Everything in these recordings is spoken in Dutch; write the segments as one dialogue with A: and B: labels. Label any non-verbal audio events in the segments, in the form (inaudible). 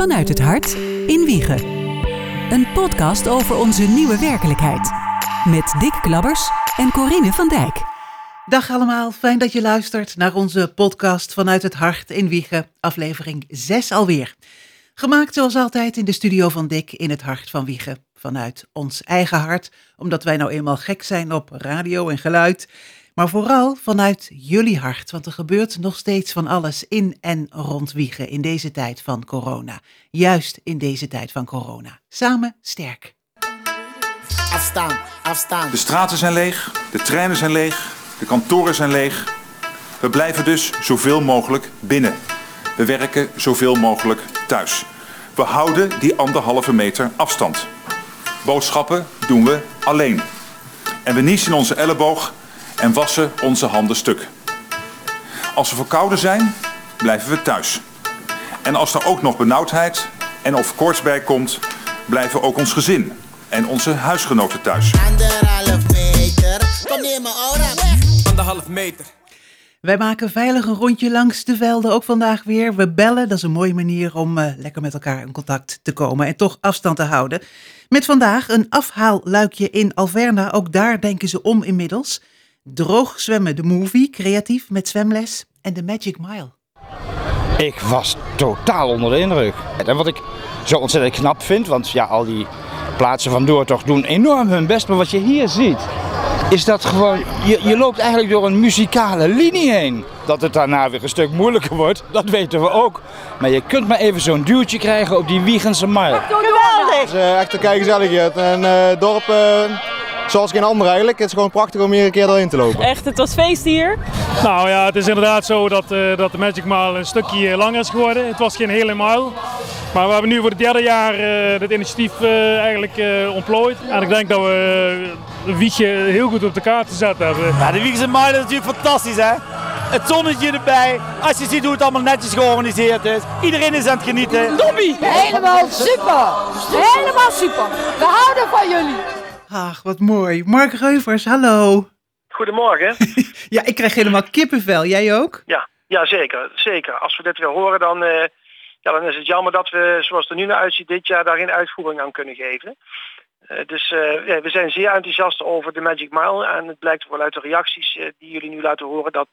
A: Vanuit het Hart in Wiegen. Een podcast over onze nieuwe werkelijkheid. Met Dick Klabbers en Corine van Dijk.
B: Dag allemaal, fijn dat je luistert naar onze podcast Vanuit het Hart in Wiegen, aflevering 6 alweer. Gemaakt zoals altijd in de studio van Dick in het hart van Wiegen. Vanuit ons eigen hart, omdat wij nou eenmaal gek zijn op radio en geluid. Maar vooral vanuit jullie hart, want er gebeurt nog steeds van alles in en rond Wiegen in deze tijd van corona. Juist in deze tijd van corona. Samen sterk.
C: Afstaan, afstaan.
D: De straten zijn leeg, de treinen zijn leeg, de kantoren zijn leeg. We blijven dus zoveel mogelijk binnen. We werken zoveel mogelijk thuis. We houden die anderhalve meter afstand. Boodschappen doen we alleen. En we niezen onze elleboog en wassen onze handen stuk. Als we verkouden zijn, blijven we thuis. En als er ook nog benauwdheid en of koorts bij komt, blijven ook ons gezin en onze huisgenoten thuis.
C: Anderhalf meter. Kom neer mijn aura weg.
E: Anderhalf meter.
B: Wij maken veilig een rondje langs de velden, ook vandaag weer. We bellen, dat is een mooie manier om uh, lekker met elkaar in contact te komen en toch afstand te houden. Met vandaag een afhaalluikje in Alverna, ook daar denken ze om inmiddels. Droog zwemmen, de movie, creatief met zwemles en de Magic Mile.
F: Ik was totaal onder de indruk. En wat ik zo ontzettend knap vind, want ja, al die plaatsen van Doortocht doen enorm hun best. Maar wat je hier ziet, is dat gewoon, je, je loopt eigenlijk door een muzikale linie heen. Dat het daarna weer een stuk moeilijker wordt, dat weten we ook. Maar je kunt maar even zo'n duwtje krijgen op die Wiegense Mile.
G: Het is uh, echt een keigezelligheid. En uh, het dorp, uh, zoals geen ander eigenlijk, het is gewoon prachtig om hier een keer doorheen te lopen.
H: Echt, het was feest hier.
I: Nou ja, het is inderdaad zo dat, uh, dat de Magic Mile een stukje langer is geworden. Het was geen hele mile. Maar we hebben nu voor het derde jaar uh, dit initiatief uh, eigenlijk uh, ontplooid. En ik denk dat we de wiegje heel goed op de kaart gezet hebben.
J: Ja, de Wiegse Mile is natuurlijk fantastisch hè. Het zonnetje erbij. Als je ziet hoe het allemaal netjes georganiseerd is. Iedereen is aan het genieten.
H: Lobby!
K: Helemaal super! Helemaal super!
B: Ach, wat mooi. Mark Reuvers, hallo.
L: Goedemorgen. (laughs)
B: ja, ik krijg helemaal kippenvel. Jij ook?
L: Ja, ja zeker, zeker. Als we dit weer horen, dan, uh, ja, dan is het jammer dat we, zoals het er nu naar uitziet, dit jaar daar geen uitvoering aan kunnen geven. Uh, dus uh, ja, we zijn zeer enthousiast over de Magic Mile. En het blijkt wel uit de reacties die jullie nu laten horen dat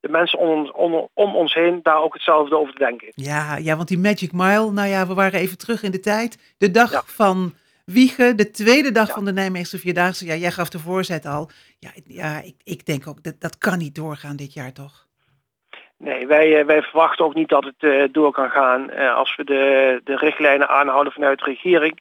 L: de mensen om, om, om, ons heen daar ook hetzelfde over denken.
B: Ja, ja, want die Magic Mile, nou ja, we waren even terug in de tijd. De dag ja. van Wiegen, de tweede dag ja. van de Nijmeegse Vierdaagse. Ja, jij gaf de voorzet al. Ja, ja ik, ik denk ook, dat, dat kan niet doorgaan dit jaar toch?
L: Nee, wij, wij verwachten ook niet dat het uh, door kan gaan. Uh, als we de, de richtlijnen aanhouden vanuit de regering,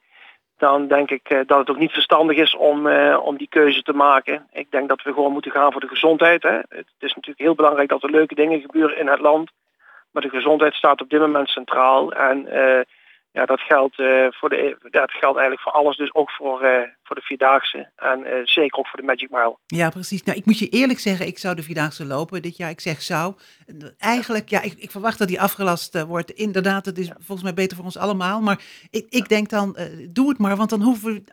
L: dan denk ik uh, dat het ook niet verstandig is om, om die keuze te maken. Ik denk dat we gewoon moeten gaan voor de gezondheid. Hè. Het is natuurlijk heel belangrijk dat er leuke dingen gebeuren in het land. Maar de gezondheid staat op dit moment centraal. En ja, dat geldt, uh, voor de, ja, dat geldt eigenlijk voor alles, dus ook voor, uh, voor de Vierdaagse en uh, zeker ook voor de Magic Mile.
B: Ja, precies. Nou, ik moet je eerlijk zeggen, ik zou de Vierdaagse lopen dit jaar. Ik zeg zou. Eigenlijk, ja, ik, ik verwacht dat die afgelast wordt. Inderdaad, het is ja. volgens mij beter voor ons allemaal. Maar ik, ik denk dan, doe het maar, want dan hoeven we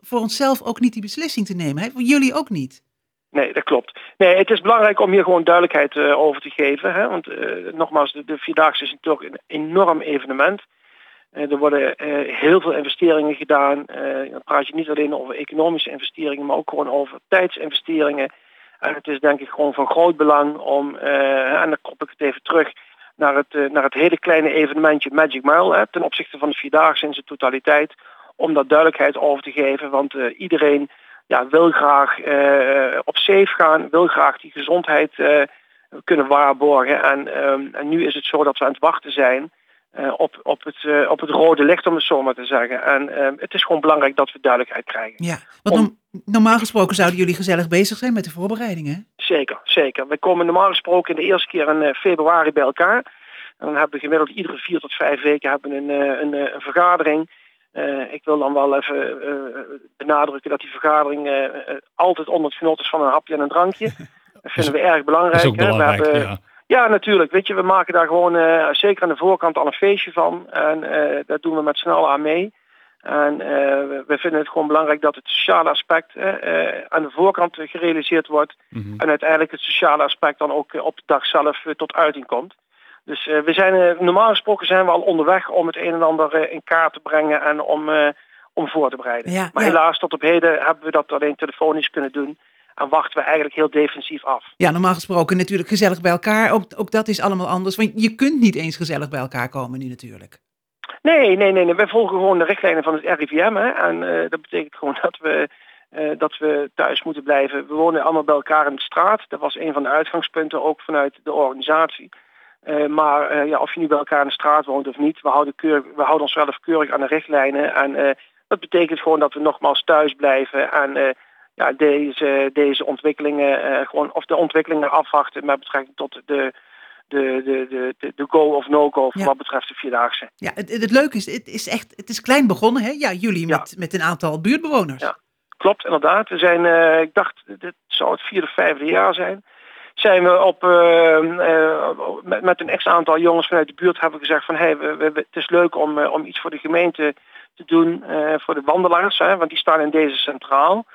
B: voor onszelf ook niet die beslissing te nemen. Hè? Voor jullie ook niet.
L: Nee, dat klopt. Nee, het is belangrijk om hier gewoon duidelijkheid over te geven. Hè? Want nogmaals, de, de Vierdaagse is natuurlijk een enorm evenement. Uh, er worden uh, heel veel investeringen gedaan. Uh, dan praat je niet alleen over economische investeringen, maar ook gewoon over tijdsinvesteringen. En het is denk ik gewoon van groot belang om, en dan kop ik het even terug, naar het, naar het hele kleine evenementje Magic Mile, hè, ten opzichte van de Vierdaagse in zijn totaliteit, om daar duidelijkheid over te geven. Want iedereen ja, wil graag op safe gaan, wil graag die gezondheid kunnen waarborgen. En, um, en nu is het zo dat we aan het wachten zijn. Uh, op, op, het, uh, op het rode licht, om het zo maar te zeggen. En uh, het is gewoon belangrijk dat we duidelijkheid krijgen.
B: Ja, want om... normaal gesproken zouden jullie gezellig bezig zijn met de voorbereidingen.
L: Zeker, zeker. We komen normaal gesproken de eerste keer in februari bij elkaar. En dan hebben we gemiddeld iedere vier tot vijf weken hebben een, een, een vergadering. ik wil dan wel even benadrukken dat die vergadering altijd onder het genot is van een hapje en een drankje. (laughs) Dat vinden we erg belangrijk.
I: Dat is ook belangrijk,
L: we hebben,
I: ja.
L: Ja, natuurlijk. Weet je, we maken daar gewoon uh, zeker aan de voorkant al een feestje van. En uh, daar doen we met z'n allen aan mee. En uh, we vinden het gewoon belangrijk dat het sociale aspect aan de voorkant gerealiseerd wordt. Mm -hmm. En uiteindelijk het sociale aspect dan ook op de dag zelf tot uiting komt. Dus eh, we zijn, eh, normaal gesproken zijn we al onderweg om het een en ander eh, in kaart te brengen en om, eh, om voor te bereiden.
B: Ja,
L: maar
B: ja.
L: helaas tot op heden hebben we dat alleen telefonisch kunnen doen. En wachten we eigenlijk heel defensief af.
B: Ja, normaal gesproken natuurlijk gezellig bij elkaar. Ook, ook dat is allemaal anders. Want je kunt niet eens gezellig bij elkaar komen nu natuurlijk.
L: Nee, nee, nee, nee. Wij volgen gewoon de richtlijnen van het RIVM. Hè. En eh, dat betekent gewoon dat we, eh, dat we thuis moeten blijven. We wonen allemaal bij elkaar in de straat. Dat was een van de uitgangspunten ook vanuit de organisatie. Eh, maar ja, of je nu bij elkaar in de straat woont of niet, we houden, keur, we houden onszelf keurig aan de richtlijnen. En dat betekent gewoon dat we nogmaals thuis blijven en ja, deze, deze ontwikkelingen, eh, gewoon, of de ontwikkelingen afwachten met betrekking tot de, de, de, de, de, go of no-go
B: Ja.
L: wat betreft de Vierdaagse.
B: Ja, het, het leuke is, het is echt, het is klein begonnen, hè? Ja, jullie met, met een aantal buurtbewoners.
L: Ja. Klopt, inderdaad. We zijn, eh, ik dacht, dit zou het vierde, vijfde jaar zijn. Zijn we op, eh, met, met een x aantal jongens vanuit de buurt hebben we gezegd van hey, we, we- het is leuk om, om iets voor de gemeente te doen voor de wandelaars, hè, want die staan in deze centraal.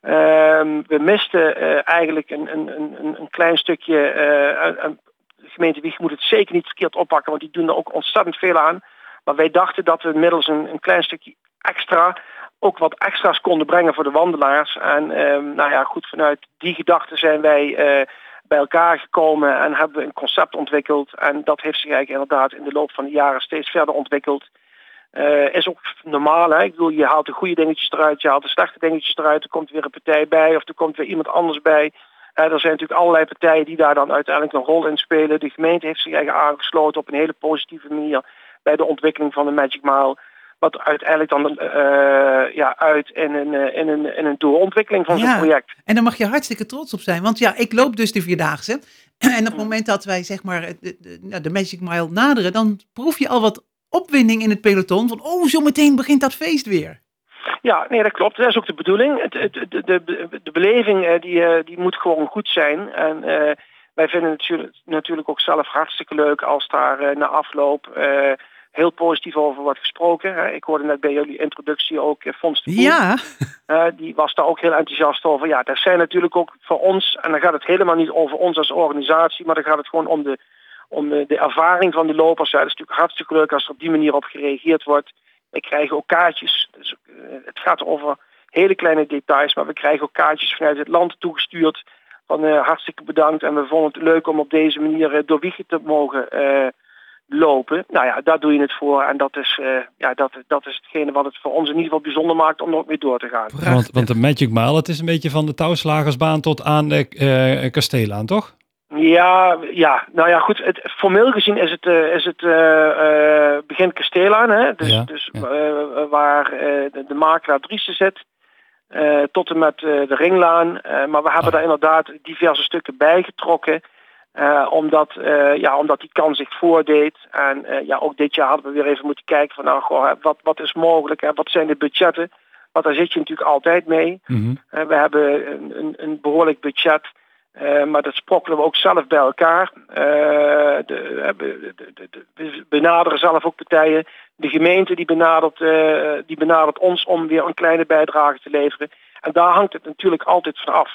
L: Ehm, we misten eh, eigenlijk een, een, een, een klein stukje. eh, de gemeente Wieg moet het zeker niet verkeerd oppakken, want die doen er ook ontzettend veel aan. Maar wij dachten dat we middels een, een klein stukje extra ook wat extra's konden brengen voor de wandelaars. En ehm, nou ja, goed, vanuit die gedachte zijn wij eh, bij elkaar gekomen en hebben we een concept ontwikkeld. En dat heeft zich eigenlijk inderdaad in de loop van de jaren steeds verder ontwikkeld. Eh, is ook normaal, hè? ik bedoel, je haalt de goede dingetjes eruit, je haalt de slechte dingetjes eruit, er komt weer een partij bij of er komt weer iemand anders bij. Eh, er zijn natuurlijk allerlei partijen die daar dan uiteindelijk een rol in spelen. De gemeente heeft zich eigenlijk aangesloten op een hele positieve manier bij de ontwikkeling van de Magic Mile. Wat uiteindelijk dan eh, ja, uit in een, in, een, in een doorontwikkeling van zo'n
B: Ja.
L: project.
B: En daar mag je hartstikke trots op zijn. Want ja, ik loop dus de Vierdaagse. (clears throat) En op het moment dat wij zeg maar de, de, nou, de Magic Mile naderen, dan proef je al wat opwinding in het peloton. Van, oh, zometeen begint dat feest weer.
L: Ja, nee, dat klopt. Dat is ook de bedoeling. Het, het, de, de, de beleving eh, die, eh, die moet gewoon goed zijn. En eh, wij vinden het natuurlijk, ook zelf hartstikke leuk als daar na afloop heel positief over wordt gesproken. Ik hoorde net bij jullie introductie ook Fons de Poel.
B: Ja,
L: die was daar ook heel enthousiast over. Ja, dat zijn natuurlijk ook voor ons, en dan gaat het helemaal niet over ons als organisatie, maar dan gaat het gewoon om de, om de, ervaring van de lopers. Ja, dat is natuurlijk hartstikke leuk als er op die manier op gereageerd wordt. We krijgen ook kaartjes. Dus, het gaat over hele kleine details, maar we krijgen ook kaartjes vanuit het land toegestuurd. Van eh, hartstikke bedankt en we vonden het leuk om op deze manier eh, door Wiegen te mogen lopen. Nou ja, daar doe je het voor en dat is, ja, dat, dat is hetgene wat het voor ons in ieder geval bijzonder maakt om er ook mee door te gaan.
E: Want, want de Magic Mile, het is een beetje van de touwslagersbaan tot aan de kastelen aan, toch?
L: Ja, ja, nou ja, goed. Het, formeel gezien is het, eh, is het eh, eh, begin kasteel aan, hè? Dus,
E: Ja,
L: dus waar de, de makelaar Driessen zit, tot en met de ringlaan. Maar we hebben daar inderdaad diverse stukken bij getrokken. omdat, ja, omdat die kans zich voordeed. En ja, ook dit jaar hadden we weer even moeten kijken van nou, goh, wat, wat is mogelijk? Hè? Wat zijn de budgetten? Want daar zit je natuurlijk altijd mee.
E: Mhm.
L: We hebben een, een, een behoorlijk budget, eh, maar dat sprokkelen we ook zelf bij elkaar. Eh, de, de- de- we benaderen zelf ook partijen. De gemeente die benadert, eh, die benadert ons om weer een kleine bijdrage te leveren. En daar hangt het natuurlijk altijd van af.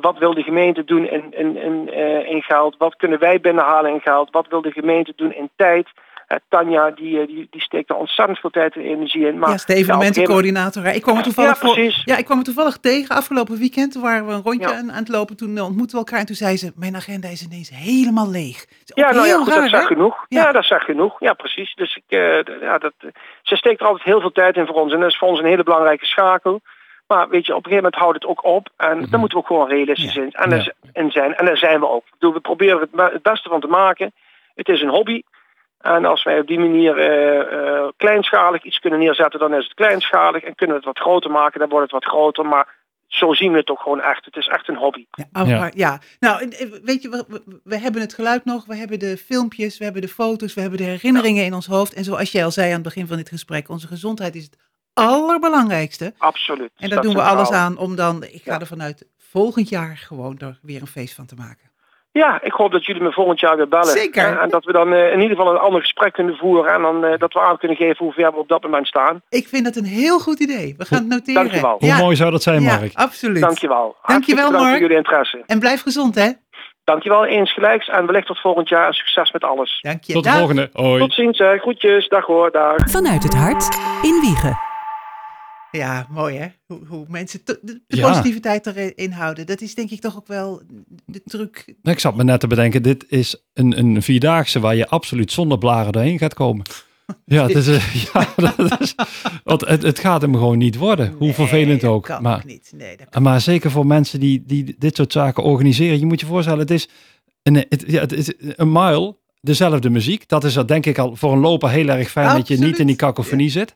L: Wat wil de gemeente doen in, in, in geld? Wat kunnen wij binnenhalen in geld? Wat wil de gemeente doen in tijd? Eh, Tanja die, eh, die, die steekt er ontzettend veel tijd en energie in. Maar,
B: ja, de
L: ja, gegeven moment-
B: evenementencoördinator. Ik kwam er toevallig
L: Ja,
B: voor. Ja, ik kwam er toevallig tegen afgelopen weekend. Toen waren we een rondje
L: Ja.
B: aan, aan het lopen. Toen ontmoetten we elkaar. En toen zei ze: Mijn agenda is ineens helemaal leeg.
L: Ja, nou ja, goed,
B: raar,
L: dat
B: hè?
L: genoeg. Ja. dat zegt genoeg. Ja, precies. Dus ik, eh, ja, dat, eh, ze steekt er altijd heel veel tijd in voor ons. En dat is voor ons een hele belangrijke schakel. Maar weet je, op een gegeven moment houdt het ook op. En
B: Mhm.
L: daar moeten we ook gewoon realistisch in, en er- in zijn. En daar zijn we ook. Ik bedoel, we proberen het, het beste van te maken. Het is een hobby. En als wij op die manier eh, eh, kleinschalig iets kunnen neerzetten, dan is het kleinschalig. En kunnen we het wat groter maken, dan wordt het wat groter. Maar zo zien we het ook gewoon echt. Het is echt een hobby.
B: Ah, maar ja. nou, eh, weet je, we, we- hebben het geluid nog, we hebben de filmpjes, we hebben de foto's, we hebben de herinneringen in ons hoofd. En zoals jij al zei aan het begin van dit gesprek, onze gezondheid is het allerbelangrijkste.
L: Absoluut.
B: En daar
L: Dat
B: doen we alles aan om dan, ik ga er vanuit, volgend jaar gewoon er weer een feest van te maken.
L: Ja, ik hoop dat jullie me volgend jaar weer bellen.
B: Zeker.
L: En, en dat we dan eh, in ieder geval een ander gesprek kunnen voeren. En dan eh, dat we aan kunnen geven hoe ver we op dat moment staan.
B: Ik vind het een heel goed idee. We gaan het noteren.
L: Dankjewel.
E: Hoe mooi zou dat zijn,
B: Ja,
E: Mark?
B: absoluut.
L: Dankjewel.
B: Dankjewel,
L: Hartstikke
B: Mark.
L: voor jullie interesse.
B: En blijf gezond, hè?
L: Dankjewel, eens gelijks. En wellicht tot volgend jaar en succes met alles.
B: Dank je.
E: Tot de
B: Dag.
E: volgende. Hoi.
L: Tot ziens, hè. groetjes, dag hoor, dag.
A: Vanuit het hart in Wiegen.
B: Ja, mooi hè? Hoe, hoe mensen de, de
E: Ja.
B: positiviteit erin houden. Dat is denk ik toch ook wel de truc.
E: Ik zat me net te bedenken, dit is een, een vierdaagse waar je absoluut zonder blaren doorheen gaat komen. (laughs) Ja, het is, eh, (laughs) ja dat is, want het, het gaat hem gewoon niet worden, hoe vervelend
B: dat
E: ook.
B: kan
E: Maar,
B: ook niet. Nee, dat
E: maar zeker voor mensen die, die dit soort zaken organiseren, je moet je voorstellen, het is een, het, ja, het is een mile, dezelfde muziek. Dat is dat denk ik al voor een loper heel erg fijn dat je niet in die kakofonie zit.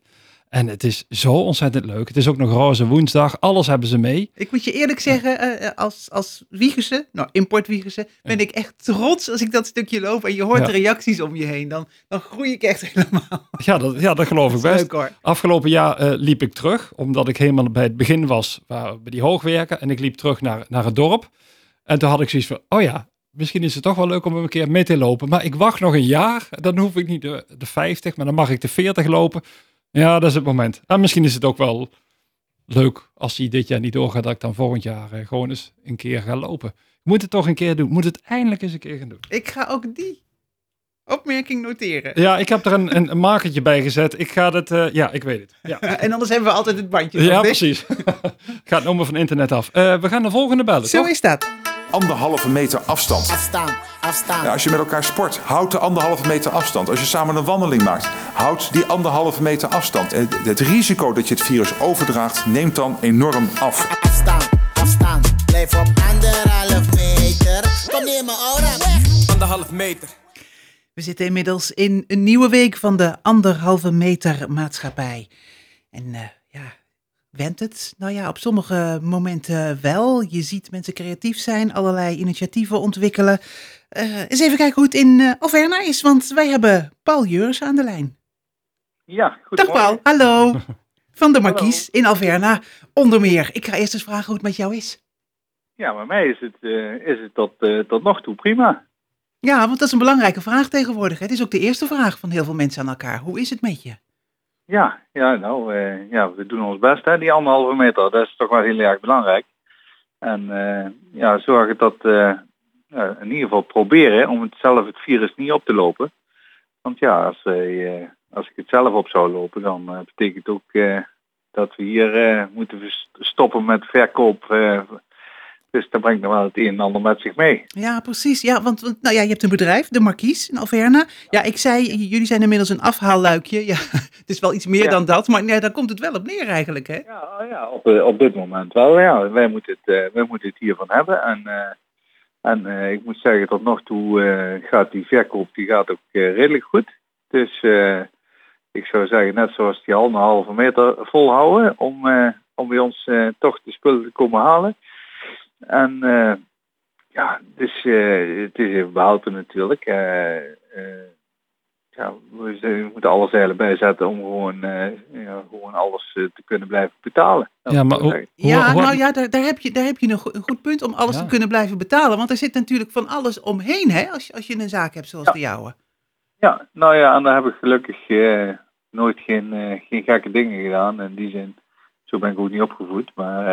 E: En het is zo ontzettend leuk. Het is ook nog roze woensdag, alles hebben ze mee.
B: Ik moet je eerlijk zeggen, eh, eh, als, als Wiegerse, nou import Wiegerse, ben ik echt trots als ik dat stukje loop en je hoort
E: Ja.
B: de reacties om je heen. Dan, dan groei ik echt (laughs) helemaal.
E: Ja, dat, ja, dat geloof ik
B: Dat
E: best.
B: leuk, hoor.
E: Afgelopen jaar eh, liep ik terug, omdat ik helemaal bij het begin was waar, bij die hoogwerken. En ik liep terug naar, naar het dorp. En toen had ik zoiets van, oh ja, misschien is het toch wel leuk om een keer mee te lopen. Maar ik wacht nog een jaar, dan hoef ik niet de, de 50, maar dan mag ik de 40 lopen. Ja, dat is het moment. En misschien is het ook wel leuk als die dit jaar niet doorgaat, dat ik dan volgend jaar eh, gewoon eens een keer ga lopen. Ik moet het toch een keer doen. Ik moet het eindelijk eens een keer gaan doen.
B: Ik ga ook die opmerking noteren.
E: Ja, ik heb er een, een, een makertje bij gezet. Ik ga het, eh, ja, ik weet het. Ja. (laughs)
B: En anders hebben we altijd het bandje.
E: Ja, precies. (laughs) Gaat nummer van internet af. Eh, we gaan de volgende bellen.
B: Zo
E: toch?
B: is dat.
D: Anderhalve meter afstand.
C: Afstaan, afstaan.
D: Ja, als je met elkaar sport, houd de anderhalve meter afstand. Als je samen een wandeling maakt, houd die anderhalve meter afstand. Het, het risico dat je het virus overdraagt, neemt dan enorm af.
C: Afstaan, afstaan. Blijf op anderhalf meter. Kom neer mijn aura weg.
H: Anderhalf meter.
B: We zitten inmiddels in een nieuwe week van de anderhalve meter maatschappij. En eh, went het? Nou ja, op sommige momenten wel. Je ziet mensen creatief zijn, allerlei initiatieven ontwikkelen. Eh, eens even kijken hoe het in eh Alverna is, want wij hebben Paul Jeurs aan de lijn.
M: Ja, goed.
B: Dag Paul, hallo. (laughs) Van de Markies in Alverna, onder meer. Ik ga eerst eens vragen hoe het met jou is.
M: Ja, bij mij is het, eh, is het tot, tot nog toe prima.
B: Ja, want dat is een belangrijke vraag tegenwoordig. hè. Het is ook de eerste vraag van heel veel mensen aan elkaar. Hoe is het met je?
M: Ja, ja nou, eh, ja, we doen ons best, hè, die anderhalve meter. Dat is toch wel heel erg belangrijk. En eh, ja, zorgen dat, ja, in ieder geval proberen om het zelf het virus niet op te lopen. Want ja, als, als ik het zelf op zou lopen, dan betekent ook dat we hier moeten stoppen met verkoop. Dus dat brengt nog wel het een en ander met zich mee.
B: Ja, precies. Ja, want, nou ja, je hebt een bedrijf, de Markies in Alverna. Ja, ik zei, jullie zijn inmiddels een afhaalluikje. Ja, (laughs) het is wel iets meer
M: Ja.
B: dan dat, maar nee, daar komt het wel op neer eigenlijk, hè?
M: Ja, ja op, eh, op dit moment wel. Ja, wij moeten het, eh, wij moeten het hiervan hebben. En, eh, en ik moet zeggen, tot nog toe gaat die verkoop die gaat ook redelijk goed. Dus ik zou zeggen, net zoals die anderhalve meter volhouden om, om bij ons toch de spullen te komen halen. En eh, ja, dus eh, het is even behouden natuurlijk. Eh, eh, ja, we, moeten alle zeilen bijzetten om gewoon, eh, ja, gewoon alles te kunnen blijven betalen.
E: Ja, maar hoe-.
B: Ja,
E: hoe-
B: nou ja, daar, daar heb je, daar heb je een, go- een goed punt om alles
E: Ja.
B: te kunnen blijven betalen. Want er zit natuurlijk van alles omheen, hè, als je, als je een zaak hebt zoals de jouwe.
M: Ja, nou ja, en daar heb ik gelukkig nooit geen, geen gekke dingen gedaan. In die zin, zo ben ik ook niet opgevoed. Maar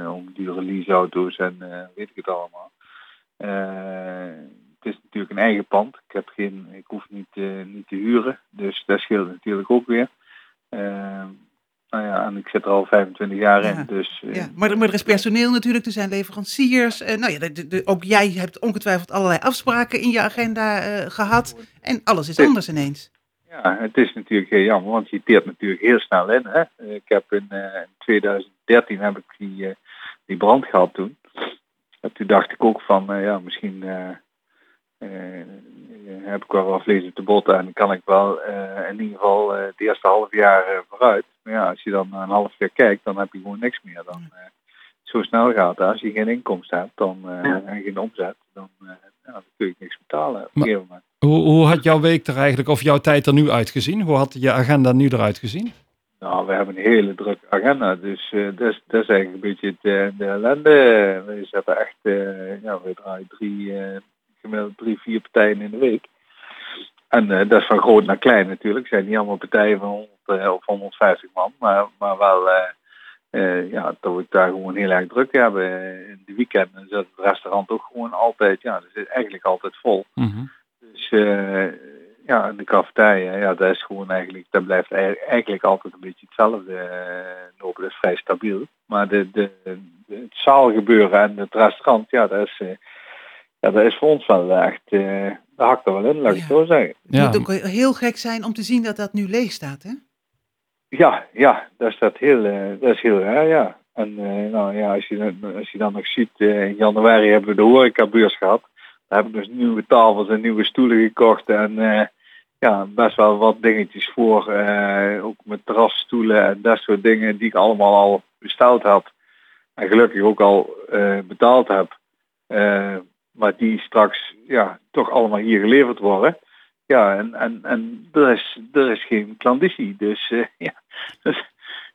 M: eh, om dure leaseauto's en eh, weet ik het allemaal. Eh, het is natuurlijk een eigen pand. Ik, heb geen, ik hoef niet, eh, niet te huren. Dus dat scheelt natuurlijk ook weer. Nou ja, en ik zit er al 25 jaar in. Dus
B: Ja, maar, er- maar er is personeel natuurlijk, er zijn leveranciers. eh, nou ja, de- de- de- ook jij hebt ongetwijfeld allerlei afspraken in je agenda eh, gehad. En alles is anders ineens.
M: Ja, het is natuurlijk heel jammer, want je teert natuurlijk heel snel in. Hè? Eh, Ik heb in, eh, in 2013 heb ik die, eh, die brand gehad toen. En toen dacht ik ook van, eh, ja, misschien eh, eh, heb ik wel wat vlees op de botten en kan ik wel eh, in ieder geval eh, het eerste half jaar eh, vooruit. Maar ja, als je dan een half jaar kijkt, dan heb je gewoon niks meer. Dan, eh, zo snel gaat. Als je geen inkomsten hebt dan, eh, en geen omzet, dan, eh, ja, dan kun je niks betalen op een
E: Maar-
M: gegeven moment.
E: Hoe, hoe had jouw week er eigenlijk, of jouw tijd er nu uitgezien? Hoe had je agenda nu eruit gezien?
M: Nou, we hebben een hele drukke agenda, dus eh, dat, is, dat is eigenlijk een beetje het, eh, de ellende. We zetten echt, eh, ja, we draaien drie, eh, gemiddeld drie, vier partijen in de week. En eh, dat is van groot naar klein natuurlijk. Het zijn niet allemaal partijen van 100 eh, of 150 man, maar, maar wel, eh, eh, ja, dat we het daar gewoon heel erg druk hebben. In de weekenden zit het restaurant ook gewoon altijd, ja, dat is eigenlijk altijd vol.
E: Mhm.
M: Dus eh, ja, de cafetaria, ja, dat is gewoon eigenlijk, dat blijft ei- eigenlijk altijd een beetje hetzelfde eh, lopen. Dat is vrij stabiel. Maar de, de, de- het zaalgebeuren en het restaurant, ja, dat is, eh, ja, dat is voor ons wel echt, eh dat hakt er wel in, laat ik het zo zeggen.
B: Het moet ook heel gek zijn om te zien dat dat nu leeg staat, hè?
M: Ja, ja, dat is, dat heel, eh, dat is heel raar, ja. En eh, nou ja, als je, dan- als je dan nog ziet, eh, in januari hebben we de horecabeurs gehad. Daar heb ik dus nieuwe tafels en nieuwe stoelen gekocht en ja, best wel wat dingetjes voor. ook met terrasstoelen en dat soort dingen die ik allemaal al besteld had. En gelukkig ook al betaald heb. Maar die straks ja, toch allemaal hier geleverd worden. Ja, en, en, en er, is, er is geen klanditie. Dus eh, (laughs) ja, dus,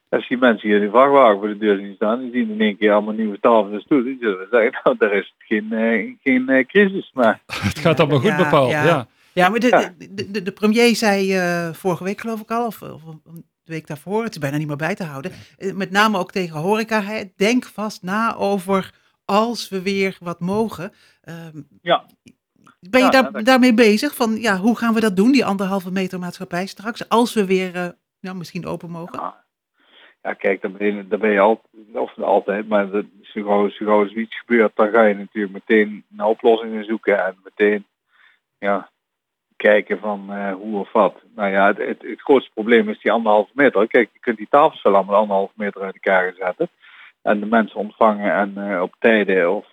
M: als die mensen hier in de vrachtwagen voor de deur zien staan, die zien in één keer allemaal nieuwe tafels en stoelen. Die zullen zeggen, (laughs) nou, daar is geen, eh, geen eh, crisis. Maar (laughs)
E: Het gaat allemaal goed bepaald, ja.
B: Ja, maar de, de, de, de premier zei eh, vorige week geloof ik al, of, of de week daarvoor, het is bijna niet meer bij te houden, met name ook tegen horeca, hè, denk vast na over als we weer wat mogen. Ehm,
M: ja.
B: Ben je
M: Ja,
B: daar, daarmee bezig? Van ja, hoe gaan we dat doen, die anderhalve meter maatschappij straks, als we weer nou, misschien open mogen?
M: Ja, kijk, daar ben je, daar ben je altijd, of altijd, maar dat, zo, gauw, zo gauw er iets gebeurt, dan ga je natuurlijk meteen naar oplossingen zoeken en meteen ja, kijken van eh, hoe of wat. Nou ja, het, het, het grootste probleem is die anderhalve meter. Kijk, je kunt die tafels wel allemaal anderhalve meter uit elkaar zetten en de mensen ontvangen en eh, op tijden of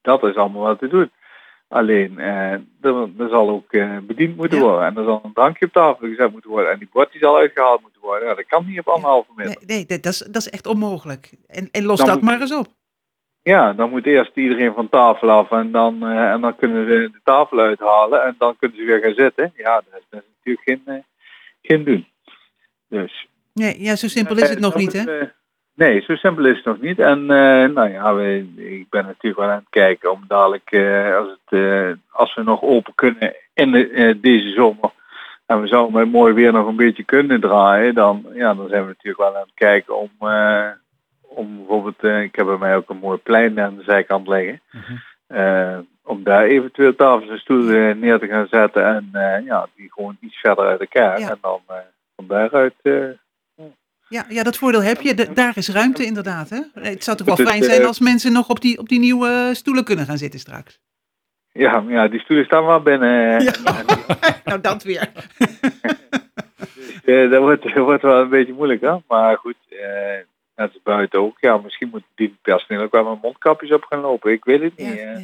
M: dat is allemaal wat te doen. Alleen, eh, er, er zal ook eh, bediend moeten worden. En er zal een drankje op tafel gezet moeten worden. En die bord die zal uitgehaald moeten worden. Ja, dat kan niet op anderhalve meter.
B: Nee, nee dat, is, dat is echt onmogelijk. En, en los
M: Dan
B: dat
M: moet-
B: maar eens op.
M: Ja, dan moet eerst iedereen van tafel af. En dan, eh, en dan kunnen ze de tafel uithalen. En dan kunnen ze weer gaan zitten. Ja, dat is, dat is natuurlijk geen, geen doen. Dus
B: Nee, ja, zo simpel is het nog niet, hè?
M: Nee, zo simpel is het nog niet. En eh, nou ja, we, ik ben natuurlijk wel aan het kijken om dadelijk, eh, als, het, eh, als we nog open kunnen in de, deze zomer. En we zouden met mooi weer nog een beetje kunnen draaien. Dan, ja, dan zijn we natuurlijk wel aan het kijken om, om bijvoorbeeld, ik heb bij mij ook een mooi plein aan de zijkant liggen. Eh, om daar eventueel tafels en stoelen neer te gaan zetten en ja, die gewoon iets verder uit elkaar.
B: Ja.
M: En dan van daaruit
B: Ja, ja, dat voordeel heb je. Da- daar is ruimte inderdaad, hè? Het zou toch wel
M: is,
B: fijn zijn
M: eh,
B: als mensen nog op die, op die nieuwe stoelen kunnen gaan zitten straks.
M: Ja, ja, die stoelen staan wel binnen. eh, (laughs)
B: nou, dat weer. (laughs)
M: Eh, dat, wordt, dat wordt wel een beetje moeilijk, hè? Maar goed, eh, net als buiten ook. Ja, misschien moet die personeel ook wel met mondkapjes op gaan lopen. Ik weet het niet. eh.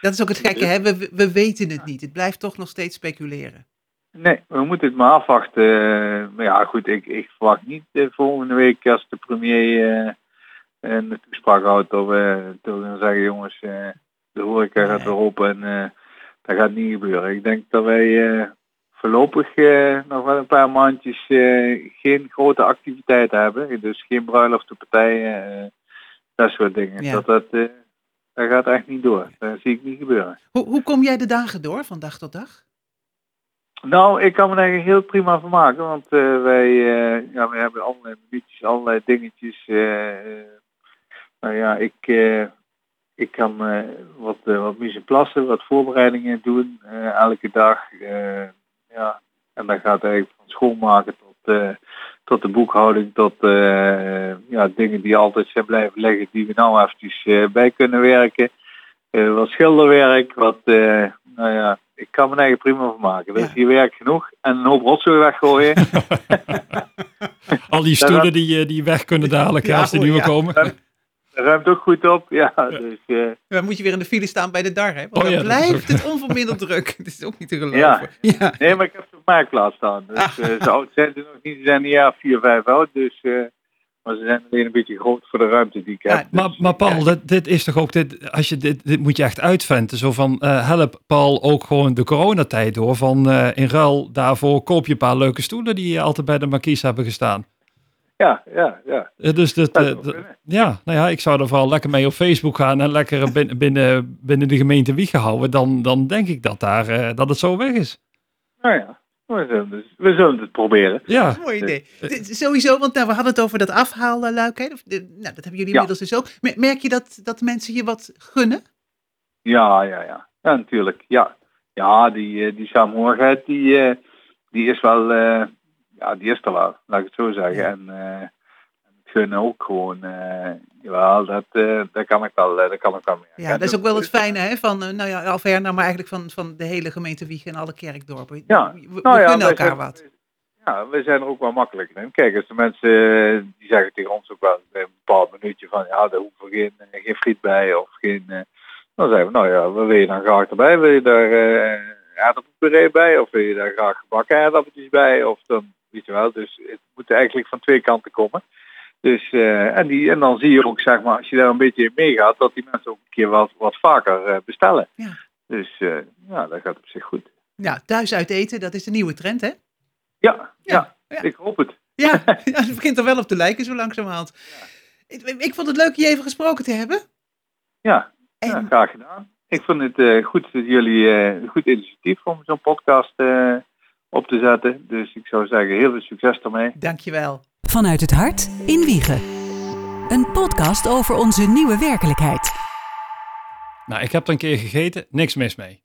B: Dat is ook het gekke, hè? We, we weten het niet. Het blijft toch nog steeds speculeren.
M: Nee, we moeten het maar afwachten. Eh, Maar ja, goed, ik, ik verwacht niet eh, volgende week als de premier eh, een toespraak houdt dat we, gaan zeggen, jongens, eh, de horeca gaat weer open en eh, dat gaat niet gebeuren. Ik denk dat wij eh, voorlopig eh, nog wel een paar maandjes eh, geen grote activiteiten hebben. Dus geen bruiloftenpartijen, eh dat soort dingen.
B: Ja.
M: Dat, dat, eh, dat gaat echt niet door. Dat zie ik niet gebeuren.
B: Hoe, hoe kom jij de dagen door, van dag tot dag?
M: Nou, ik kan me daar heel prima van maken, want eh, wij, eh, ja, wij hebben allerlei minuutjes, allerlei dingetjes. eh, nou ja, ik, ik kan wat, wat mise en place, wat voorbereidingen doen elke dag. ja, en dat gaat eigenlijk van schoonmaken tot, tot de boekhouding, tot ja, dingen die altijd zijn blijven liggen, die we nou eventjes bij kunnen werken. Wat schilderwerk, wat, nou ja, ik kan me eigen prima van maken. Er is hier werk genoeg en een hoop rotzooi weggooien. (laughs)
E: Al die stoelen die, eh, die weg kunnen dadelijk hè, als die nieuwe komen.
M: Daar ruimt ook goed op, ja. Dus, eh,
B: Dan moet je weer in de file staan bij de dar, hè? Want
E: Oh
B: dan
E: ja, dat
B: blijft het onverminderd druk. (laughs) Dat is ook niet te geloven.
M: ja.
B: Ja.
M: nee, maar ik heb ze op marktplaats staan. Dus (laughs) eh, zo oud zijn ze nog niet. Ze zijn een jaar 4, 5 oud. Dus, eh, maar ze zijn alleen een beetje groot voor de ruimte die ik heb.
E: Maar, maar Paul, dit, dit is toch ook, dit, als je dit, dit moet je echt uitventen. Zo van, eh, help Paul ook gewoon de coronatijd door. Van eh, in ruil daarvoor koop je een paar leuke stoelen die altijd bij de markies hebben gestaan.
M: Ja, ja, ja.
E: Eh, Dus dat, ja, nou ja, ik zou er vooral lekker mee op Facebook gaan en lekker binnen, (laughs) binnen, binnen de gemeente Wiegen houden. Dan, dan denk ik dat, daar, dat het zo weg is.
M: Nou ja, we zullen, we zullen het proberen.
E: Ja.
B: Mooi idee. Dit- Sowieso, want nou, we hadden het over dat afhaalluik. Hè? Of Nou, dat hebben jullie
M: Ja.
B: inmiddels dus ook. Mer- Merk je dat, dat mensen je wat gunnen?
M: Ja, ja, ja. Ja, natuurlijk. Ja, ja die, eh, die saamhorigheid, die, eh, die is wel, eh, ja, die is er wel, laat ik het zo zeggen. En gunnen ook gewoon, eh jawel, dat, eh daar kan ik wel, eh, daar kan ik wel mee.
B: Ja, dat is ook wel het fijne hè, van, nou ja, Alverna, maar eigenlijk van, van de hele gemeente Wiegen en alle kerkdorpen.
M: Ja,
B: We, we
M: nou ja, wij
B: elkaar
M: zijn-
B: wat.
M: Ja, we zijn er ook wel makkelijker in. Kijk, als de mensen, die zeggen tegen ons ook wel een bepaald minuutje van, ja, daar hoeven we geen, geen friet bij of geen... dan zeggen we, nou ja, wat wil je dan graag erbij? Wil je daar aardappelpuree bij? Of wil je daar graag gebakken aardappeltjes bij? Of dan, weet je wel, dus het moet eigenlijk van twee kanten komen. Dus, eh, en, die, en dan zie je ook, zeg maar, als je daar een beetje in meegaat, dat die mensen ook een keer wat, wat vaker eh, bestellen.
B: Ja.
M: Dus eh, ja, dat gaat op zich goed.
B: Ja, thuis uit eten, dat is de nieuwe trend hè?
M: Ja, ja, ik hoop het.
B: Ja, (laughs) ja, het begint er wel op te lijken zo langzamerhand. Ik, ik vond het leuk je even gesproken te hebben.
M: Ja, ja, graag gedaan. Ik vond het goed dat jullie een goed initiatief om zo'n podcast op te zetten. Dus ik zou zeggen, heel veel succes ermee.
B: Dankjewel.
A: Vanuit het hart in Wiegen. Een podcast over onze nieuwe werkelijkheid.
E: Nou, ik heb er een keer gegeten, niks mis mee.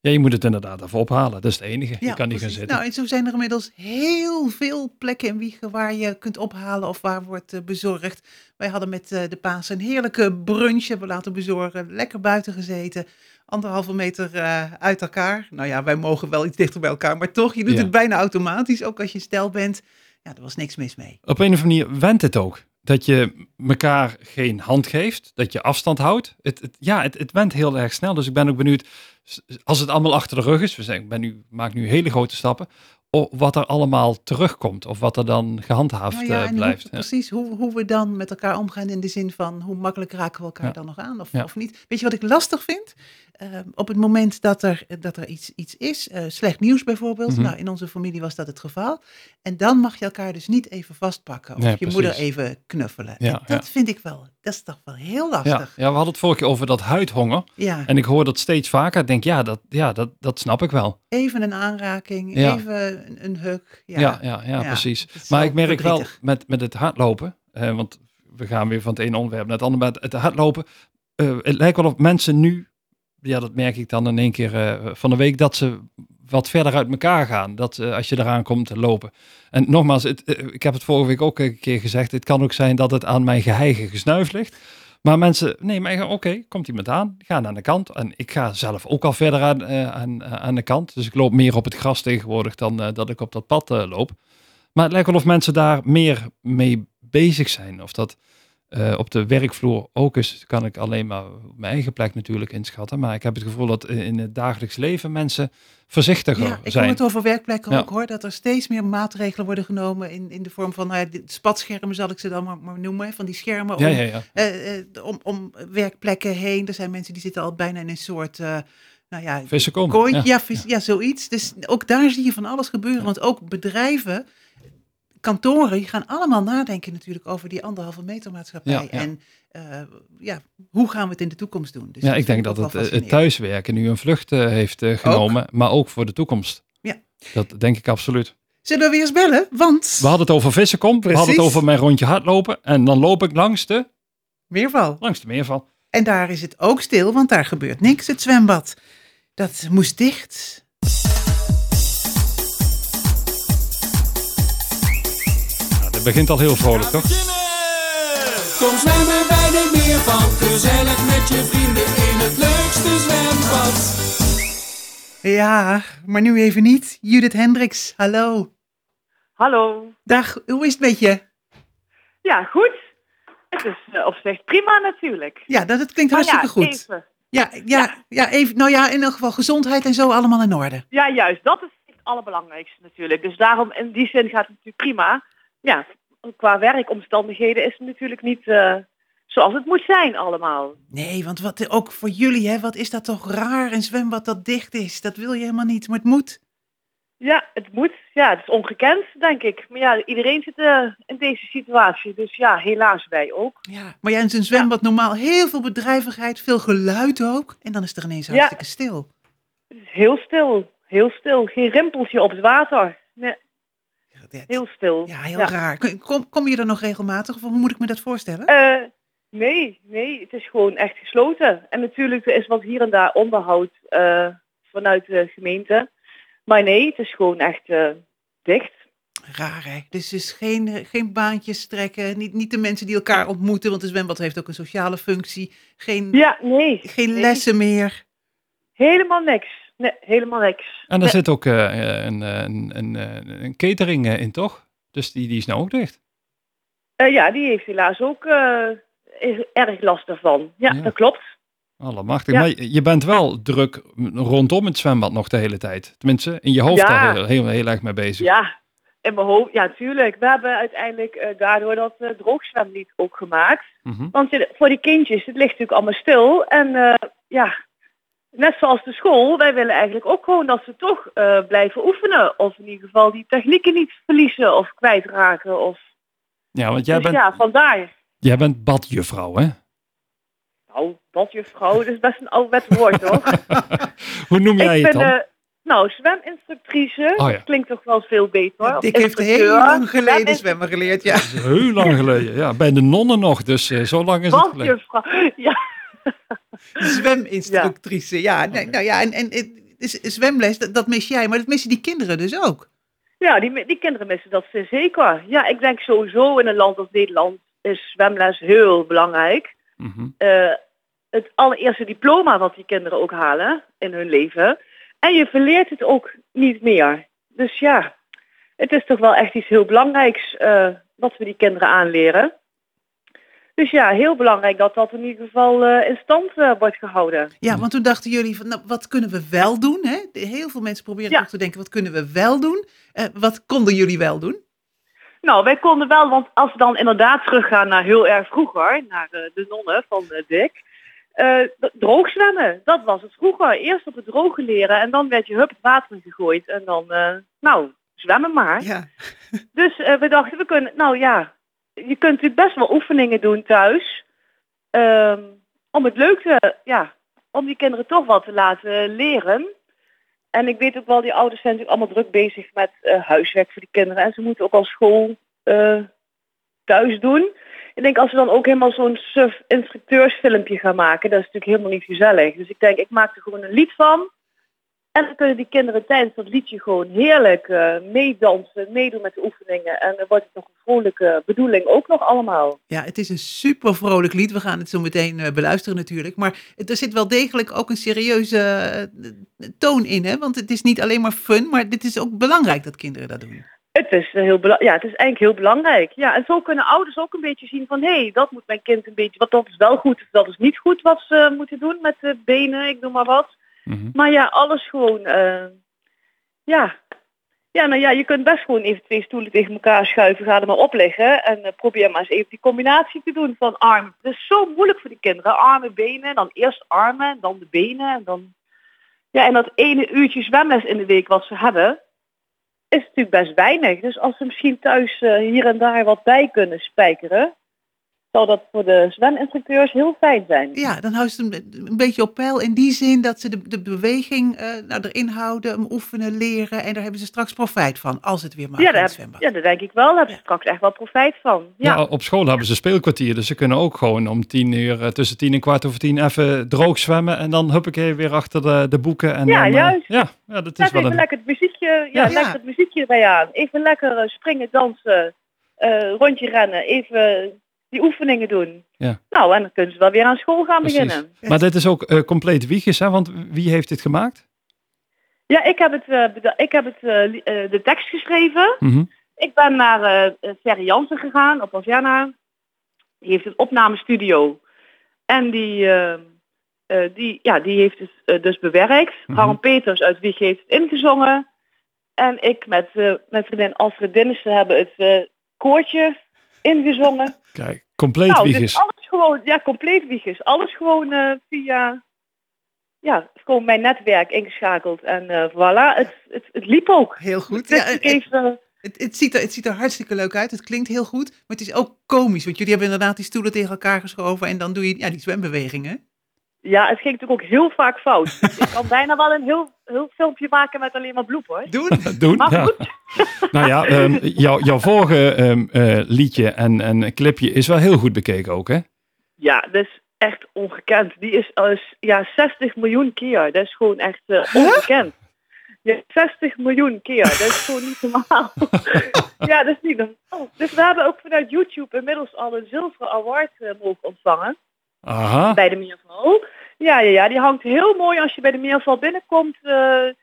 E: Ja, je moet het inderdaad even ophalen, dat is het enige. je kan niet gaan
B: precies.
E: zitten.
B: Nou, en zo zijn er inmiddels heel veel plekken in Wiegen waar je kunt ophalen of waar wordt eh, bezorgd. Wij hadden met eh, de Paas een heerlijke brunch hebben we laten bezorgen. Lekker buiten gezeten. Anderhalve meter eh, uit elkaar. Nou ja, wij mogen wel iets dichter bij elkaar, maar toch, je doet
E: Ja.
B: het bijna automatisch. Ook als je stel bent. Ja, er was niks mis mee.
E: Op een of andere manier went het ook. Dat je elkaar geen hand geeft, dat je afstand houdt. Het, ja, het, went heel erg snel. Dus ik ben ook benieuwd, als het allemaal achter de rug is, we zijn, ben nu, maak nu hele grote stappen, wat er allemaal terugkomt. Of wat er dan gehandhaafd
B: Nou ja,
E: eh, blijft.
B: Hoe, precies, hoe, hoe we dan met elkaar omgaan in de zin van hoe makkelijk raken we elkaar
E: Ja.
B: dan nog aan of,
E: Ja.
B: of niet. Weet je wat ik lastig vind? Ehm, op het moment dat er, dat er iets, iets is, eh, slecht nieuws bijvoorbeeld.
E: Mhm.
B: Nou, in onze familie was dat het geval. En dan mag je elkaar dus niet even vastpakken of
E: Nee,
B: je
E: precies.
B: moeder even knuffelen.
E: Ja,
B: en dat vind ik wel, dat is toch wel heel lastig.
E: ja, we hadden het vorige keer over dat huidhonger.
B: Ja.
E: En ik hoor dat steeds vaker. Ik denk, ja, dat, ja dat, dat snap ik wel.
B: Even een aanraking,
E: Ja.
B: even een, een huk. Ja,
E: Ja, ja, ja, precies. Maar ik merk wel met, met het hardlopen, want we gaan weer van het ene onderwerp naar het andere, met het hardlopen. eh, het lijkt wel of mensen nu, ja, dat merk ik dan in één keer eh, van de week, dat ze wat verder uit elkaar gaan. Dat eh, als je eraan komt te lopen. En nogmaals, het, ik heb het vorige week ook een keer gezegd, het kan ook zijn dat het aan mijn geheige gesnuif ligt. Maar mensen, nee, maar oké, komt iemand aan, ga aan de kant. En ik ga zelf ook al verder aan, eh, aan, aan de kant. Dus ik loop meer op het gras tegenwoordig dan eh, dat ik op dat pad eh, loop. Maar het lijkt wel of mensen daar meer mee bezig zijn. Of dat eh, op de werkvloer ook is, kan ik alleen maar op mijn eigen plek natuurlijk inschatten. Maar ik heb het gevoel dat in het dagelijks leven mensen voorzichtiger
B: Ja, ik hoor
E: zijn.
B: het over werkplekken
E: Ja.
B: ook hoor, dat er steeds meer maatregelen worden genomen in, in de vorm van nou ja, spatschermen zal ik ze dan maar, maar noemen, van die schermen om,
E: Ja,
B: eh, eh, om, om werkplekken heen. Er zijn mensen die zitten al bijna in een soort, nou ja, kooi-
E: ja.
B: ja, vis- ja, zoiets. Dus ook daar zie je van alles gebeuren, want ook bedrijven, kantoren, die gaan allemaal nadenken natuurlijk over die anderhalve meter maatschappij.
E: Ja, ja.
B: En eh, ja, hoe gaan we het in de toekomst doen? Dus
E: ja, ik denk dat het, eh, het thuiswerken nu een vlucht eh, heeft genomen, maar ook voor de toekomst.
B: Ja.
E: Dat denk ik absoluut.
B: Zullen we weer eens bellen? Want...
E: We hadden het over vissenkom, we hadden het over mijn rondje hardlopen en dan loop ik langs de...
B: Meerval.
E: Langs de meerval.
B: En daar is het ook stil, want daar gebeurt niks. Het zwembad, dat moest dicht.
E: Begint al heel vrolijk, toch?
H: Kom zwemmen bij de meerval, gezellig met je vrienden in het leukste zwembad.
B: Ja, maar nu even niet. Judith Hendricks, hallo.
N: Hallo.
B: Dag, hoe is het met je?
N: Ja, goed. Het is eh, op zich prima natuurlijk.
B: Ja, dat, het klinkt hartstikke
N: ja,
B: goed.
N: even.
B: Ja, ja, ja. even, nou ja, in elk geval gezondheid en zo allemaal in orde.
N: Ja, juist. Dat is het allerbelangrijkste natuurlijk. Dus daarom, in die zin gaat het natuurlijk prima. Ja, qua werkomstandigheden is het natuurlijk niet eh, zoals het moet zijn allemaal.
B: Nee, want wat, ook voor jullie, hè, wat is dat toch raar, een zwembad dat dicht is. Dat wil je helemaal niet, maar het moet.
N: Ja, het moet. Ja, het is ongekend, denk ik. Maar ja, iedereen zit eh, in deze situatie. Dus ja, helaas wij ook.
B: Ja. Maar ja, in zo'n zwembad normaal heel veel bedrijvigheid, veel geluid ook. En dan is er ineens
N: Ja.
B: hartstikke stil.
N: Het is heel stil. heel stil. Geen rimpeltje op het water. Nee. Heel stil.
B: Ja, heel raar. Kom- Kom, je er nog regelmatig of hoe moet ik me dat voorstellen?
N: Eh, nee, nee, het is gewoon echt gesloten. En natuurlijk er is wat hier en daar onderhoud eh, vanuit de gemeente. Maar nee, het is gewoon echt eh, dicht.
B: Raar hè? Dus is geen, geen baantjes trekken, niet, niet de mensen die elkaar ontmoeten, want het zwembad heeft ook een sociale functie. Geen,
N: Ja, nee.
B: geen
N: nee.
B: lessen meer.
N: Helemaal niks. Nee, helemaal niks.
E: En er
N: Nee.
E: zit ook eh, een, eh, een, een, eh, een catering eh, in, toch? Dus die, die is nou ook dicht.
N: Eh, ja, die heeft helaas ook eh, erg last daarvan. Ja,
E: Ja.
N: dat klopt.
E: Allemachtig.
N: Ja.
E: Maar je bent wel druk rondom het zwembad nog de hele tijd. Tenminste, in je hoofd
N: Ja.
E: daar heel, heel, heel erg mee bezig.
N: Ja, in mijn hoofd, ja, tuurlijk. We hebben uiteindelijk eh, daardoor dat droogzwemlied ook gemaakt.
E: Mhm.
N: Want eh, voor die kindjes, het ligt natuurlijk allemaal stil. En eh, ja, net zoals de school, wij willen eigenlijk ook gewoon dat ze toch eh, blijven oefenen. Of in ieder geval die technieken niet verliezen of kwijtraken. Of...
E: Ja, want jij
N: dus
E: bent,
N: ja, vandaar.
E: jij bent badjuffrouw, hè?
N: Nou, badjuffrouw, dat is best een ouderwets woord hoor. (laughs)
E: Hoe noem jij
N: ik
E: het
N: ben,
E: dan?
N: eh, nou, zweminstructrice.
E: Oh ja.
N: Klinkt toch wel veel beter.
B: Dick heeft heel lang geleden zwemmen geleerd, ja.
E: Dat is heel lang geleden. Ja, bij de nonnen nog, dus eh, zo lang is het geleden.
N: Badjuffrouw, (laughs) ja.
B: Zweminstructrice, ja. Nee, nou ja, en, en, en zwemles, dat, dat mis jij, maar dat missen die kinderen dus ook.
N: Ja, die, die kinderen missen dat ze zeker. Ja, ik denk sowieso in een land als Nederland is zwemles heel belangrijk.
E: Mhm.
N: Eh, het allereerste diploma wat die kinderen ook halen in hun leven. En je verleert het ook niet meer. Dus ja, het is toch wel echt iets heel belangrijks eh, wat we die kinderen aanleren. Dus ja, heel belangrijk dat dat in ieder geval eh, in stand eh, wordt gehouden.
B: Ja, want toen dachten jullie van, nou, wat kunnen we wel doen? Hè? Heel veel mensen proberen
N: Ja.
B: ook te denken, wat kunnen we wel doen? Eh, wat konden jullie wel doen?
N: Nou, wij konden wel, want als we dan inderdaad teruggaan naar heel erg vroeger, naar de nonnen van Dick. droog zwemmen, dat was het vroeger. Eerst op het droge leren en dan werd je hup het water in gegooid. En dan, nou, zwemmen maar.
B: Ja.
N: Dus we dachten, we kunnen, nou ja, je kunt natuurlijk best wel oefeningen doen thuis. ehm, om het leuk te, ja, om die kinderen toch wat te laten leren. En ik weet ook wel, die ouders zijn natuurlijk allemaal druk bezig met eh, huiswerk voor die kinderen. En ze moeten ook al school eh, thuis doen. Ik denk als we dan ook helemaal zo'n suf instructeursfilmpje gaan maken, dat is natuurlijk helemaal niet gezellig. Dus ik denk, ik maak er gewoon een lied van. En dan kunnen die kinderen tijdens dat liedje gewoon heerlijk eh, meedansen, meedoen met de oefeningen. En dan wordt het nog een vrolijke bedoeling ook nog allemaal.
B: Ja, het is een super vrolijk lied. We gaan het zo meteen eh, beluisteren natuurlijk. Maar het- er zit wel degelijk ook een serieuze eh, toon in. Hè? Want het is niet alleen maar fun, maar dit is ook belangrijk dat kinderen dat doen.
N: Het is, heel ja, het is eigenlijk heel belangrijk. Ja, en zo kunnen ouders ook een beetje zien van... hé, hey, dat moet mijn kind een beetje... wat dat is wel goed, of dat is niet goed wat ze moeten doen met de benen, ik noem maar wat. Maar ja, alles gewoon... eh, ja. ja, nou ja, je kunt best gewoon even twee stoelen tegen elkaar schuiven. Ga er maar op liggen en eh, probeer maar eens even die combinatie te doen van armen. Het is zo moeilijk voor die kinderen. Armen, benen, dan eerst armen, dan de benen. En dan... Ja, en dat ene uurtje zwemles in de week wat ze hebben is natuurlijk best weinig. Dus als ze misschien thuis eh, hier en daar wat bij kunnen spijkeren, dat voor de zweminstructeurs heel fijn zijn.
B: Ja, dan houdt ze een, een beetje op peil in die zin dat ze de, de beweging eh, nou, erin houden, hem oefenen, leren. En daar hebben ze straks profijt van, als het weer mag
N: Ja, daar,
B: zwembad.
N: ja, daar denk ik wel. Daar hebben ze straks echt wel profijt van.
E: Ja.
N: Ja,
E: op school hebben ze speelkwartier, dus ze kunnen ook gewoon om tien uur, eh, tussen tien en kwart over tien, even droog zwemmen en dan huppakee weer achter de, de boeken. En
N: Ja,
E: dan, eh,
N: juist.
E: ja, ja, dat is wel
N: even
E: een...
N: lekker het muziekje, ja,
E: Ja.
N: lekker het muziekje erbij aan. Even lekker springen, dansen, eh, rondje rennen, even die oefeningen doen.
E: Ja.
N: Nou, en dan kunnen ze wel weer aan school gaan
E: Precies.
N: beginnen.
E: Maar dit is ook eh, compleet wiegjes, hè? Want wie heeft dit gemaakt?
N: Ja, ik heb, het, eh, ik heb het, eh, de tekst geschreven.
E: Mhm.
N: Ik ben naar eh Ferry Jansen gegaan op Asiana. Die heeft een opnamestudio. En die, eh, eh, die, ja, die heeft het dus bewerkt.
E: Mhm.
N: Harm Peters uit Wieg heeft het ingezongen. En ik met mijn vriendin Alfred Dinnissen hebben het eh, koortje ingezongen.
E: Kijk, compleet
N: nou, dus alles gewoon, ja, compleet wiegjes. Alles gewoon eh, via, ja, gewoon mijn netwerk ingeschakeld. En eh voilà, het, het, het liep ook.
B: Heel goed.
N: Dus
B: Ja,
N: ik
B: en-
N: even,
B: Het, het, ziet er, het ziet er hartstikke leuk uit. Het klinkt heel goed. Maar het is ook komisch. Want jullie hebben inderdaad die stoelen tegen elkaar geschoven. En dan doe je ja, die zwembewegingen.
N: Ja, het ging natuurlijk ook heel vaak fout. Dus ik kan bijna wel een heel, heel filmpje maken met alleen maar bloepers.
B: Doen? (laughs)
E: Doen,
N: Maar
E: ja.
N: goed.
E: Nou ja, ehm, jouw, jouw vorige ehm, eh, liedje en, en clipje is wel heel goed bekeken ook, hè?
N: Ja, dat is echt ongekend. Die is als ja, 60 miljoen keer. Dat is gewoon echt eh, ongekend. Ja, 60 miljoen keer. Dat is gewoon niet normaal. (laughs) ja, dat is niet normaal. Dus we hebben ook vanuit YouTube inmiddels al een zilveren award eh, mogen ontvangen.
E: Aha.
N: Bij de Meerval. Ja, ja, ja, die hangt heel mooi als je bij de Meerval binnenkomt. eh, eh,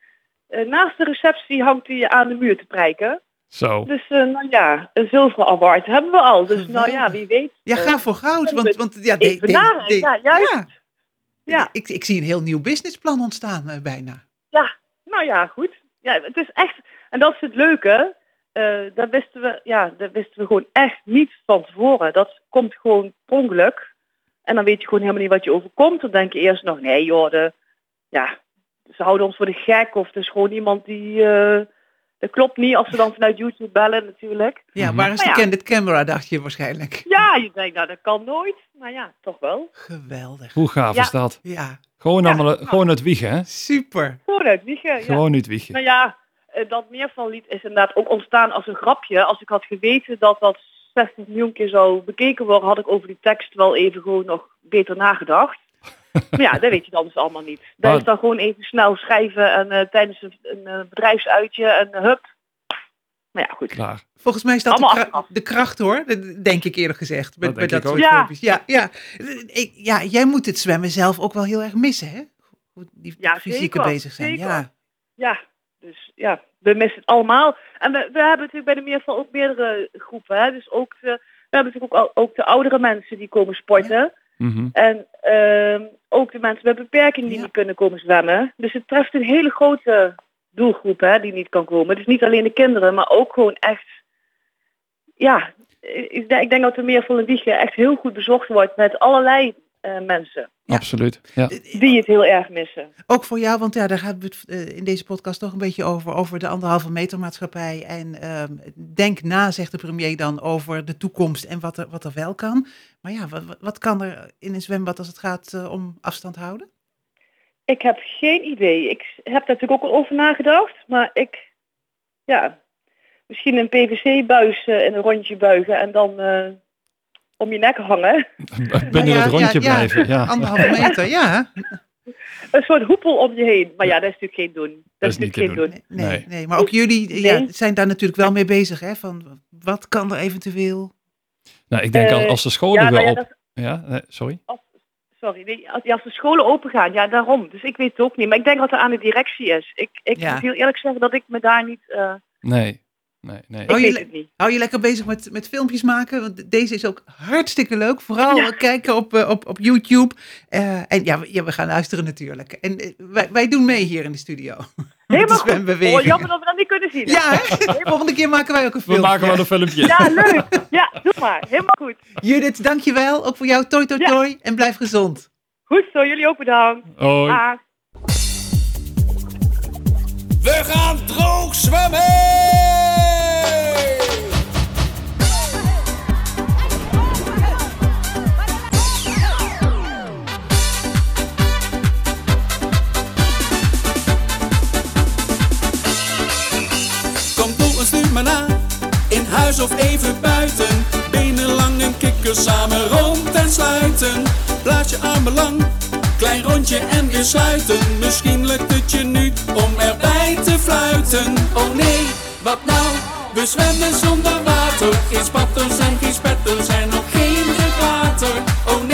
N: naast de receptie hangt die aan de muur te prijken.
E: Zo.
N: Dus eh, nou ja, een zilveren award hebben we al. Dus nou ja, wie weet.
B: Ja, ga voor goud. Want, want ja,
N: even
B: de- de-
N: nagaan.
B: de-
N: ja, juist.
B: ja.
N: Ja.
B: Ik, ik zie een heel nieuw businessplan ontstaan bijna.
N: Ja, nou ja, goed. Ja, het is echt, en dat is het leuke. eh dat wisten we, ja, dat wisten we gewoon echt niet van tevoren. Dat komt gewoon per ongeluk. En dan weet je gewoon helemaal niet wat je overkomt. Dan denk je eerst nog, nee joh, de, ja, ze houden ons voor de gek. Of het is gewoon iemand die, eh, dat klopt niet als ze dan vanuit YouTube bellen natuurlijk.
B: Ja, waar is
N: Maar
B: de
N: ja.
B: candid camera, dacht je waarschijnlijk.
N: Ja, je denkt, nou dat kan nooit. Maar ja, toch wel.
B: Geweldig.
E: Hoe gaaf
N: Ja.
E: is dat?
B: Ja,
E: Gewoon, allemaal, gewoon het wiegen, hè?
B: super.
N: Vooruit wiegen. Ja.
E: Gewoon niet wiegen.
N: Nou ja, eh, dat meervallied is inderdaad ook ontstaan als een grapje. Als ik had geweten dat dat 60 miljoen keer zou bekeken worden, had ik over die tekst wel even gewoon nog beter nagedacht. (laughs) maar ja, dat weet je dan dus allemaal niet. Dat
E: Maar-
N: is dan gewoon even snel schrijven en eh, tijdens een, een eh, bedrijfsuitje en eh, hup. Nou ja, goed.
E: Klaar.
B: Volgens mij is dat de, kra- de kracht hoor, Dat denk ik eerlijk gezegd. Met,
E: Dat
B: dat
E: ik
B: soort
N: ook.
B: filmpjes. Ja, ja. Ik, ja, jij moet het zwemmen zelf ook wel heel erg missen, hè? Hoe Die
N: Ja,
B: fysieke
N: zeker,
B: bezig zijn.
N: zeker.
B: Ja.
N: Ja, dus ja, we missen het allemaal. En we, we hebben natuurlijk bij de Meerval ook meerdere groepen. Hè? Dus ook de, we hebben natuurlijk ook, al- ook de oudere mensen die komen sporten.
E: Mhm.
N: En ehm, ook de mensen met beperking die
B: Ja.
N: niet kunnen komen zwemmen. Dus het treft een hele grote doelgroep hè, die niet kan komen. Dus niet alleen de kinderen, maar ook gewoon echt... Ja, ik denk, ik denk dat de Meerval en Wiegen echt heel goed bezocht wordt met allerlei mensen
B: Ja.
E: Absoluut. Ja.
N: die het heel erg missen.
B: Ook voor jou, want ja, daar hebben we het eh, in deze podcast toch een beetje over, over de anderhalve meter maatschappij. En ehm, denk na, zegt de premier dan, over de toekomst en wat er, wat er wel kan. Maar ja, wat, wat- kan er in een zwembad als het gaat eh, om afstand houden?
N: Ik heb geen idee. Ik heb daar natuurlijk ook al over nagedacht. Maar ik, ja, misschien een PVC-buis eh, in een rondje buigen en dan eh, om je nek hangen. (laughs)
E: Binnen
B: ja,
E: het rondje blijven. Ja.
B: Anderhalve meter, ja. (laughs)
N: Een soort hoepel om je heen. Maar ja, dat is natuurlijk geen doen. Dat,
E: is
N: is
E: niet
N: natuurlijk geen
E: doen.
N: doen.
B: Nee,
E: Nee.
B: nee. maar ook jullie ja, zijn daar natuurlijk wel mee bezig. Hè? Van, wat kan er eventueel?
E: Nou, ik denk
N: Eh,
E: als de scholen
N: ja,
E: weer
N: nou ja,
E: op...
N: dat-
E: Ja, nee, sorry.
N: Als, sorry, nee, als, als de scholen open gaan, ja daarom. Dus ik weet het ook niet. Maar ik denk dat het aan de directie is. Ik, ik
B: Ja.
N: moet heel eerlijk zeggen dat ik me daar niet... eh,
E: Nee. Nee, nee.
N: ik
B: Oh, je
N: weet
B: le-
N: het niet.
B: Hou je lekker bezig met, met filmpjes maken? Want deze is ook hartstikke leuk. Vooral
N: Ja.
B: kijken op, eh, op, op YouTube. Eh, en ja, we- ja, we gaan luisteren natuurlijk. En eh, wij, wij doen mee hier in de studio. (laughs)
N: Helemaal goed. Oh, jammer dat we dat niet kunnen zien. hè?
B: Ja, hè? (laughs) volgende keer maken wij ook een
E: We
B: filmpje.
E: maken wel een filmpje.
N: Ja, leuk. Ja, doe maar. Helemaal goed.
B: Judith, dankjewel. Ook voor jou, toi toi
N: Ja.
B: toi. En blijf gezond.
N: Goed zo, jullie ook bedankt.
E: Hoi.
N: Dag.
H: We gaan droog zwemmen! Of even buiten. Benen lang en kikkers samen rond en sluiten. Blaas je armen lang, klein rondje en weer sluiten. Misschien lukt het je nu om erbij te fluiten. Oh nee, wat nou? We zwemmen zonder water. Geen spatters en geen spetters en nog geen water. Oh nee,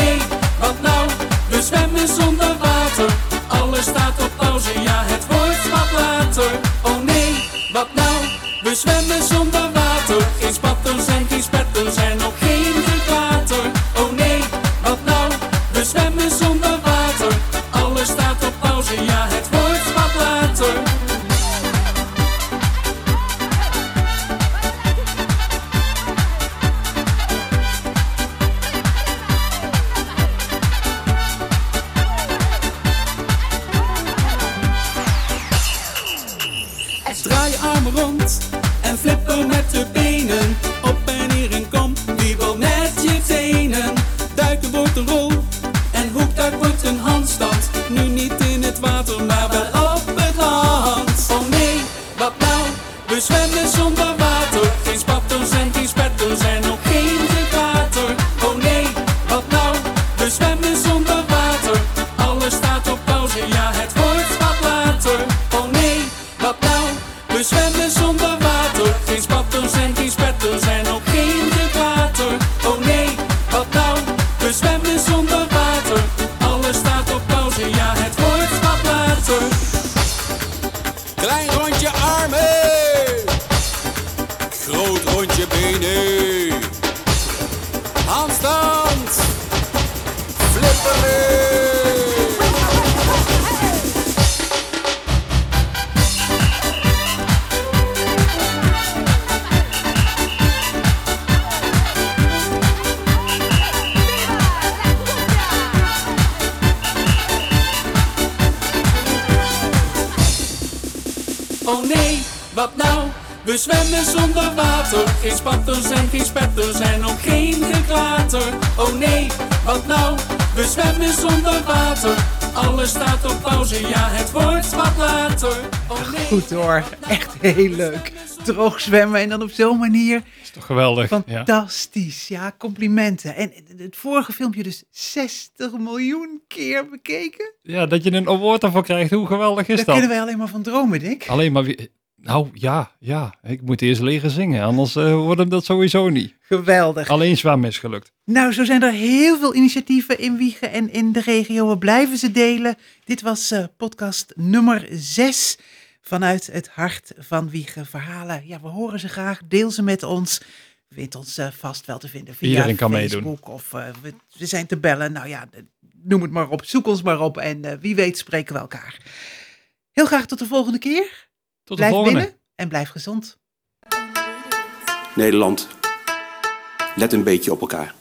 H: Oh nee, wat nou? We zwemmen zonder water. Geen spatters en geen spetters en ook geen geklater. Oh nee, wat nou? We zwemmen zonder water. Alles staat op pauze, ja het wordt wat later. Oh nee.
B: Goed hoor, echt heel leuk. Droog zwemmen en dan op zo'n manier.
E: Is toch geweldig.
B: Fantastisch, ja, complimenten. En het vorige filmpje dus 60 miljoen keer bekeken.
E: ja, dat je een award ervoor krijgt. Hoe geweldig is
B: Daar
E: dat?
B: kunnen wij alleen maar van dromen, Dick.
E: Alleen maar. Nou ja, ja. Ik moet eerst leren zingen. Anders eh, wordt hem dat sowieso niet.
B: Geweldig.
E: Alleen zwaar misgelukt.
B: Nou, zo zijn er heel veel initiatieven in Wiegen en in de regio. We blijven ze delen. Dit was eh, podcast nummer 6 vanuit het hart van Wiegen. Verhalen, ja, we horen ze graag. Deel ze met ons. Weet ons eh, vast wel te vinden via
E: Iedereen kan
B: Facebook
E: meedoen.
B: of eh, we, we zijn te bellen. Nou ja, noem het maar op. Zoek ons maar op en eh, wie weet spreken we elkaar. Heel graag tot de volgende keer.
E: Tot de
B: blijf
E: volgende.
B: binnen en blijf gezond.
O: Nederland, let een beetje op elkaar.